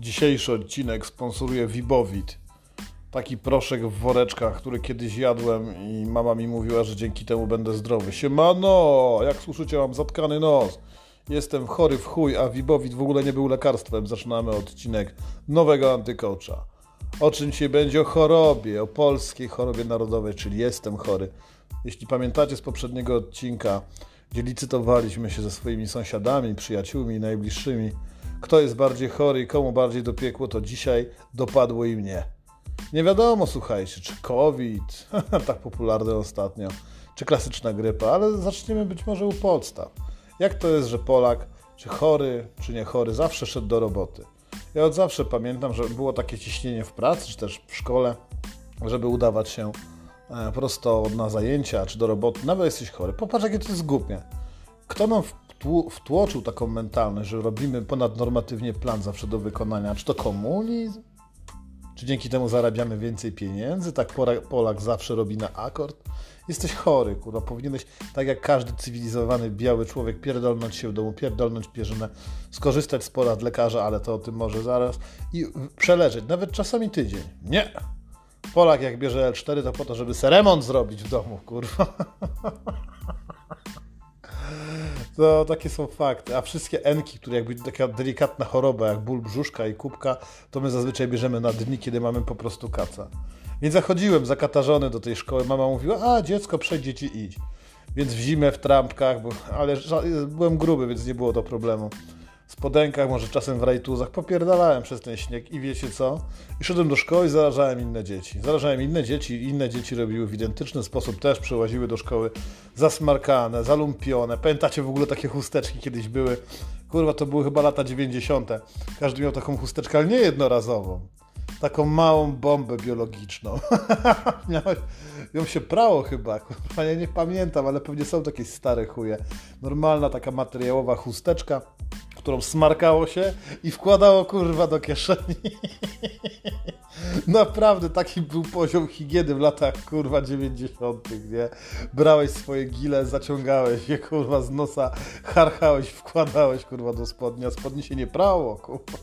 Dzisiejszy odcinek sponsoruje Vibowit. Taki proszek w woreczkach, który kiedyś jadłem i mama mi mówiła, że dzięki temu będę zdrowy. Siemano! Jak słyszycie, mam zatkany nos. Jestem chory w chuj, a Vibowit w ogóle nie był lekarstwem. Zaczynamy odcinek nowego antykocza. O czym dzisiaj będzie? O chorobie, o polskiej chorobie narodowej, czyli jestem chory. Jeśli pamiętacie z poprzedniego odcinka, gdzie licytowaliśmy się ze swoimi sąsiadami, przyjaciółmi, najbliższymi, kto jest bardziej chory i komu bardziej dopiekło, to dzisiaj dopadło i mnie. Nie wiadomo, słuchajcie, czy COVID, tak popularny ostatnio, czy klasyczna grypa, ale zaczniemy być może u podstaw. Jak to jest, że Polak, czy chory, czy nie chory, zawsze szedł do roboty? Ja od zawsze pamiętam, że było takie ciśnienie w pracy, czy też w szkole, żeby udawać się e, prosto na zajęcia, czy do roboty, nawet jesteś chory. Popatrz, jakie to jest głupie. Kto nam wtłoczył taką mentalność, że robimy ponadnormatywnie plan zawsze do wykonania? Czy to komunizm? Czy dzięki temu zarabiamy więcej pieniędzy? Tak Polak zawsze robi na akord? Jesteś chory, kurwa. Powinieneś, tak jak każdy cywilizowany biały człowiek, pierdolnąć się w domu, pierdolnąć pierzynę, skorzystać z porad lekarza, ale to o tym może zaraz, i przeleżeć, nawet czasami tydzień. Nie! Polak jak bierze L4, to po to, żeby se remont zrobić w domu, kurwa. To takie są fakty. A wszystkie enki, które jakby taka delikatna choroba, jak ból brzuszka i kubka, to my zazwyczaj bierzemy na dni, kiedy mamy po prostu kaca. Więc zachodziłem zakatarzony do tej szkoły. Mama mówiła, a dziecko, przejdzie ci idź. Więc w zimę w trampkach, bo, ale byłem gruby, więc nie było to problemu spodenkach, może czasem w rajtuzach, popierdalałem przez ten śnieg i wiecie co? I szedłem do szkoły i zarażałem inne dzieci. Zarażałem inne dzieci i inne dzieci robiły w identyczny sposób, też przyłaziły do szkoły zasmarkane, zalumpione. Pamiętacie w ogóle takie chusteczki kiedyś były? Kurwa, to były chyba lata 90. Każdy miał taką chusteczkę, ale nie jednorazową. Taką małą bombę biologiczną. Ją się prało chyba, kurwa, ja nie pamiętam, ale pewnie są takie stare chuje. Normalna taka materiałowa chusteczka którą smarkało się i wkładało kurwa do kieszeni. Naprawdę taki był poziom higieny w latach kurwa 90., nie? Brałeś swoje gile, zaciągałeś je kurwa z nosa, harchałeś, wkładałeś kurwa do spodni, a spodni się nie prało, kurwa.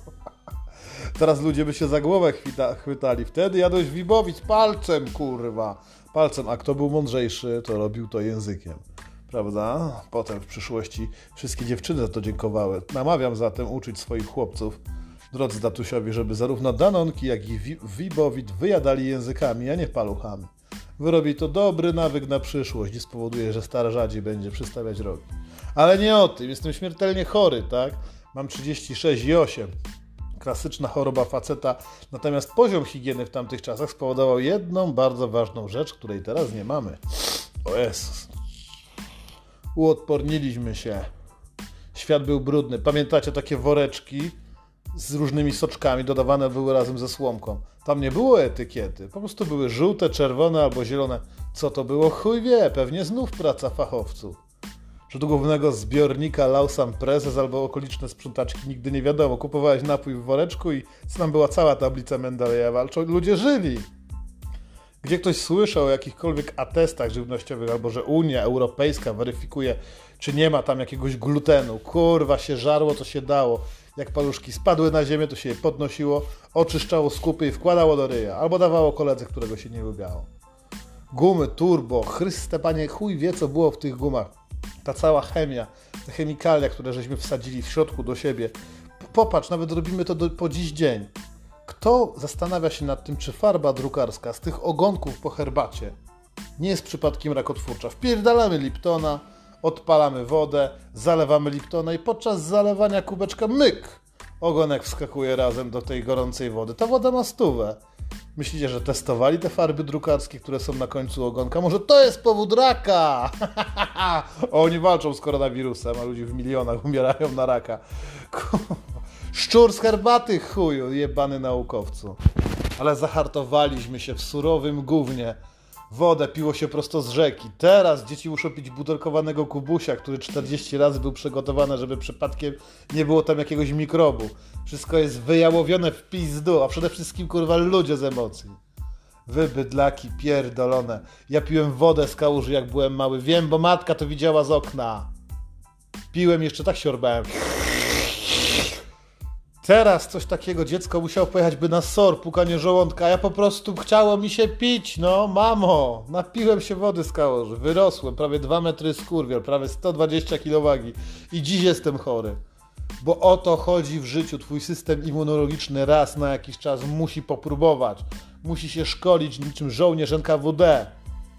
Teraz ludzie by się za głowę chwytali. Wtedy jadłeś wibowic palcem, kurwa. Palcem, a kto był mądrzejszy, to robił to językiem prawda? Potem w przyszłości wszystkie dziewczyny za to dziękowały. Namawiam zatem uczyć swoich chłopców, drodzy Datusiowi, żeby zarówno Danonki, jak i Wibowit wyjadali językami, a nie paluchami. Wyrobi to dobry nawyk na przyszłość i spowoduje, że stara rzadziej będzie przystawiać rogi. Ale nie o tym, jestem śmiertelnie chory, tak? Mam 36 i 8. Klasyczna choroba faceta, natomiast poziom higieny w tamtych czasach spowodował jedną bardzo ważną rzecz, której teraz nie mamy. O Jezus, uodporniliśmy się. Świat był brudny. Pamiętacie takie woreczki z różnymi soczkami, dodawane były razem ze słomką. Tam nie było etykiety, po prostu były żółte, czerwone albo zielone. Co to było? Chuj wie, pewnie znów praca fachowców. Czy do głównego zbiornika lał sam prezes albo okoliczne sprzątaczki, nigdy nie wiadomo. Kupowałeś napój w woreczku i tam była cała tablica Mendelejewa, ale ludzie żyli gdzie ktoś słyszał o jakichkolwiek atestach żywnościowych, albo że Unia Europejska weryfikuje, czy nie ma tam jakiegoś glutenu. Kurwa, się żarło, to się dało. Jak paluszki spadły na ziemię, to się je podnosiło, oczyszczało skupy i wkładało do ryja, albo dawało koledze, którego się nie lubiało. Gumy, turbo, chryste panie, chuj wie, co było w tych gumach. Ta cała chemia, te chemikalia, które żeśmy wsadzili w środku do siebie. Popatrz, nawet robimy to do, po dziś dzień. Kto zastanawia się nad tym, czy farba drukarska z tych ogonków po herbacie nie jest przypadkiem rakotwórcza? Wpierdalamy Liptona, odpalamy wodę, zalewamy Liptona i podczas zalewania kubeczka myk! Ogonek wskakuje razem do tej gorącej wody. Ta woda ma stówę. Myślicie, że testowali te farby drukarskie, które są na końcu ogonka? Może to jest powód raka? Oni walczą z koronawirusem, a ludzie w milionach umierają na raka. Szczur z herbaty, chuju, jebany naukowcu. Ale zahartowaliśmy się w surowym gównie. Wodę piło się prosto z rzeki. Teraz dzieci muszą pić butelkowanego kubusia, który 40 razy był przygotowany, żeby przypadkiem nie było tam jakiegoś mikrobu. Wszystko jest wyjałowione w pizdu, a przede wszystkim kurwa ludzie z emocji. Wy bydlaki pierdolone. Ja piłem wodę z kałuży jak byłem mały. Wiem, bo matka to widziała z okna. Piłem jeszcze tak siorbałem. Teraz coś takiego dziecko musiało pojechać by na SOR, pukanie żołądka, a ja po prostu chciało mi się pić, no mamo, napiłem się wody z kałoży, wyrosłem, prawie 2 metry skurwiel, prawie 120 kg i dziś jestem chory. Bo o to chodzi w życiu, twój system immunologiczny raz na jakiś czas musi popróbować, musi się szkolić niczym żołnierz NKWD,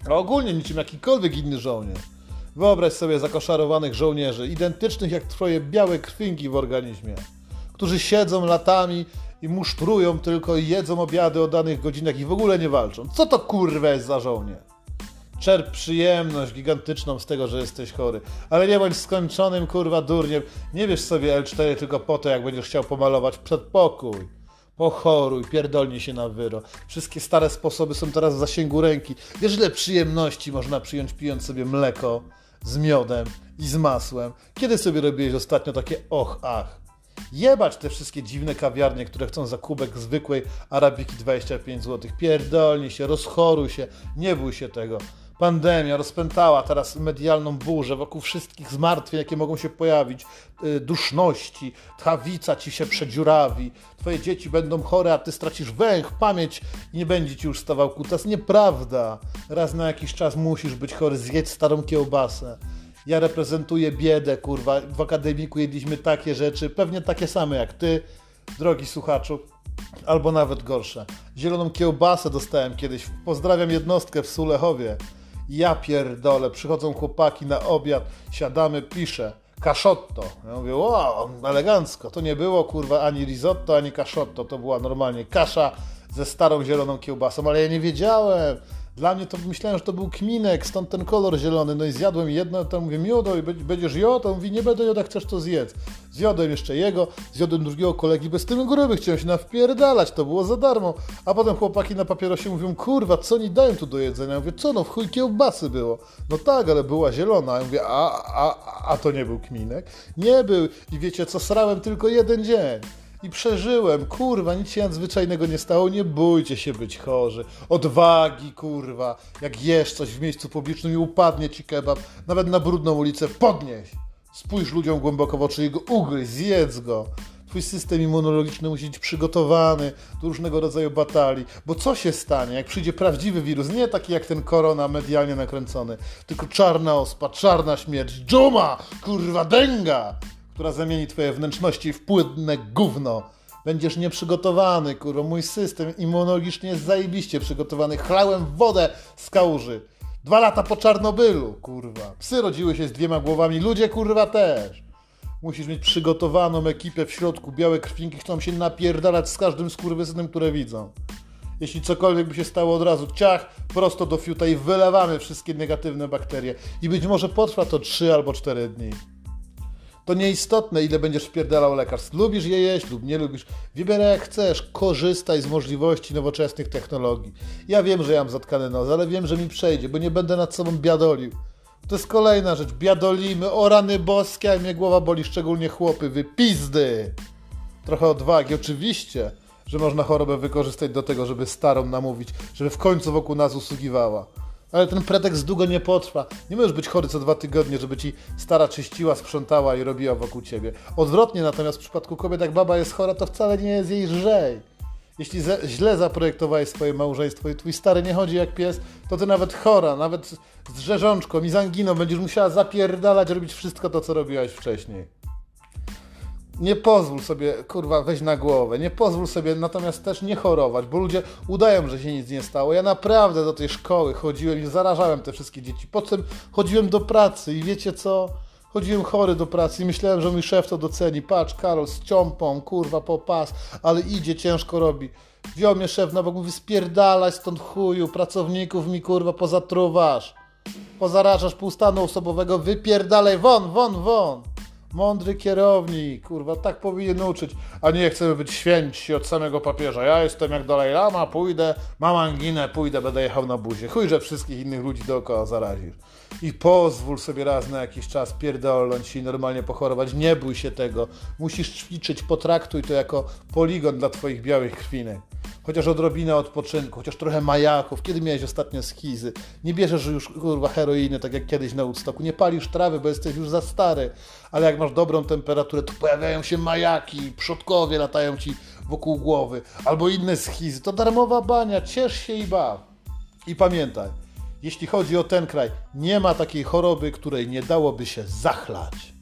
a ogólnie niczym jakikolwiek inny żołnierz. Wyobraź sobie zakoszarowanych żołnierzy, identycznych jak twoje białe krwinki w organizmie którzy siedzą latami i musztrują tylko i jedzą obiady o danych godzinach i w ogóle nie walczą. Co to kurwa jest za żołnierz? Czerp przyjemność gigantyczną z tego, że jesteś chory. Ale nie bądź skończonym kurwa durniem. Nie wiesz sobie L4 tylko po to, jak będziesz chciał pomalować przedpokój. Pochoruj, pierdolnij się na wyro. Wszystkie stare sposoby są teraz w zasięgu ręki. Wiesz, ile przyjemności można przyjąć pijąc sobie mleko z miodem i z masłem? Kiedy sobie robiłeś ostatnio takie och, ach? Jebać te wszystkie dziwne kawiarnie, które chcą za kubek zwykłej arabiki 25 zł. Pierdolnij się, rozchoruj się, nie bój się tego. Pandemia rozpętała teraz medialną burzę wokół wszystkich zmartwień, jakie mogą się pojawić, yy, duszności, tchawica ci się przedziurawi, twoje dzieci będą chore, a ty stracisz węch, pamięć i nie będzie ci już stawał kutas. Nieprawda. Raz na jakiś czas musisz być chory, zjedz starą kiełbasę. Ja reprezentuję biedę, kurwa. W akademiku jedliśmy takie rzeczy, pewnie takie same jak ty, drogi słuchaczu, albo nawet gorsze. Zieloną kiełbasę dostałem kiedyś. Pozdrawiam jednostkę w Sulechowie. Ja pierdolę, przychodzą chłopaki na obiad, siadamy, piszę. Kaszotto. Ja mówię, wow, elegancko. To nie było, kurwa, ani risotto, ani kaszotto. To była normalnie kasza ze starą zieloną kiełbasą, ale ja nie wiedziałem. Dla mnie to myślałem, że to był kminek, stąd ten kolor zielony. No i zjadłem jedno, to mówię, miodo i będziesz jodł? On mówi, nie będę jodł, jak chcesz to zjedz. Zjadłem jeszcze jego, zjadłem drugiego kolegi, bez tym gruby, chciałem się nawpierdalać, to było za darmo. A potem chłopaki na papierosie mówią, kurwa, co oni dają tu do jedzenia? Ja mówię, co no, w chuj kiełbasy było. No tak, ale była zielona. Ja mówię, a, a, a to nie był kminek? Nie był. I wiecie co, srałem tylko jeden dzień i przeżyłem. Kurwa, nic się nadzwyczajnego nie stało. Nie bójcie się być chorzy. Odwagi, kurwa. Jak jesz coś w miejscu publicznym i upadnie ci kebab, nawet na brudną ulicę, podnieś. Spójrz ludziom głęboko w oczy, jego ugryź, zjedz go. Twój system immunologiczny musi być przygotowany do różnego rodzaju batalii. Bo co się stanie, jak przyjdzie prawdziwy wirus? Nie taki jak ten korona medialnie nakręcony, tylko czarna ospa, czarna śmierć, dżuma, kurwa, denga która zamieni twoje wnętrzności w płynne gówno. Będziesz nieprzygotowany, kurwa. Mój system immunologiczny jest zajebiście przygotowany. Chlałem wodę z kałuży. Dwa lata po Czarnobylu, kurwa. Psy rodziły się z dwiema głowami, ludzie, kurwa, też. Musisz mieć przygotowaną ekipę w środku. Białe krwinki chcą się napierdalać z każdym skurwysynem, które widzą. Jeśli cokolwiek by się stało od razu, ciach, prosto do fiuta i wylewamy wszystkie negatywne bakterie. I być może potrwa to 3 albo 4 dni. To nieistotne, ile będziesz wpierdalał lekarstw. Lubisz je jeść lub nie lubisz. Wybieraj jak chcesz. Korzystaj z możliwości nowoczesnych technologii. Ja wiem, że ja mam zatkany nos, ale wiem, że mi przejdzie, bo nie będę nad sobą biadolił. To jest kolejna rzecz. Biadolimy, o rany boskie, a mnie głowa boli, szczególnie chłopy. Wypizdy! Trochę odwagi, oczywiście, że można chorobę wykorzystać do tego, żeby starą namówić, żeby w końcu wokół nas usługiwała. Ale ten pretekst długo nie potrwa. Nie możesz być chory co dwa tygodnie, żeby ci stara czyściła, sprzątała i robiła wokół ciebie. Odwrotnie natomiast w przypadku kobiet, jak baba jest chora, to wcale nie jest jej lżej. Jeśli źle zaprojektowałeś swoje małżeństwo i twój stary nie chodzi jak pies, to ty nawet chora, nawet z rzeżączką i z będziesz musiała zapierdalać, robić wszystko to, co robiłaś wcześniej nie pozwól sobie, kurwa, wejść na głowę, nie pozwól sobie natomiast też nie chorować, bo ludzie udają, że się nic nie stało. Ja naprawdę do tej szkoły chodziłem i zarażałem te wszystkie dzieci. Potem chodziłem do pracy i wiecie co? Chodziłem chory do pracy i myślałem, że mój szef to doceni. Patrz, Karol, z ciąpą, kurwa, po pas, ale idzie, ciężko robi. Wziął mnie szef na bok, mówi, spierdalać stąd chuju, pracowników mi, kurwa, pozatruwasz. Pozarażasz pół stanu osobowego, wypierdalaj, won, won, won. Mądry kierownik, kurwa, tak powinien uczyć, a nie chcemy być święci od samego papieża. Ja jestem jak Dalaj Lama, pójdę, mam anginę, pójdę, będę jechał na buzie. Chuj, że wszystkich innych ludzi dookoła zarazisz. I pozwól sobie raz na jakiś czas pierdolnąć i normalnie pochorować. Nie bój się tego. Musisz ćwiczyć, potraktuj to jako poligon dla twoich białych krwinek chociaż odrobinę odpoczynku, chociaż trochę majaków. Kiedy miałeś ostatnio schizy? Nie bierzesz już kurwa heroiny, tak jak kiedyś na Woodstocku. Nie palisz trawy, bo jesteś już za stary. Ale jak masz dobrą temperaturę, to pojawiają się majaki, przodkowie latają ci wokół głowy. Albo inne schizy. To darmowa bania, ciesz się i baw. I pamiętaj, jeśli chodzi o ten kraj, nie ma takiej choroby, której nie dałoby się zachlać.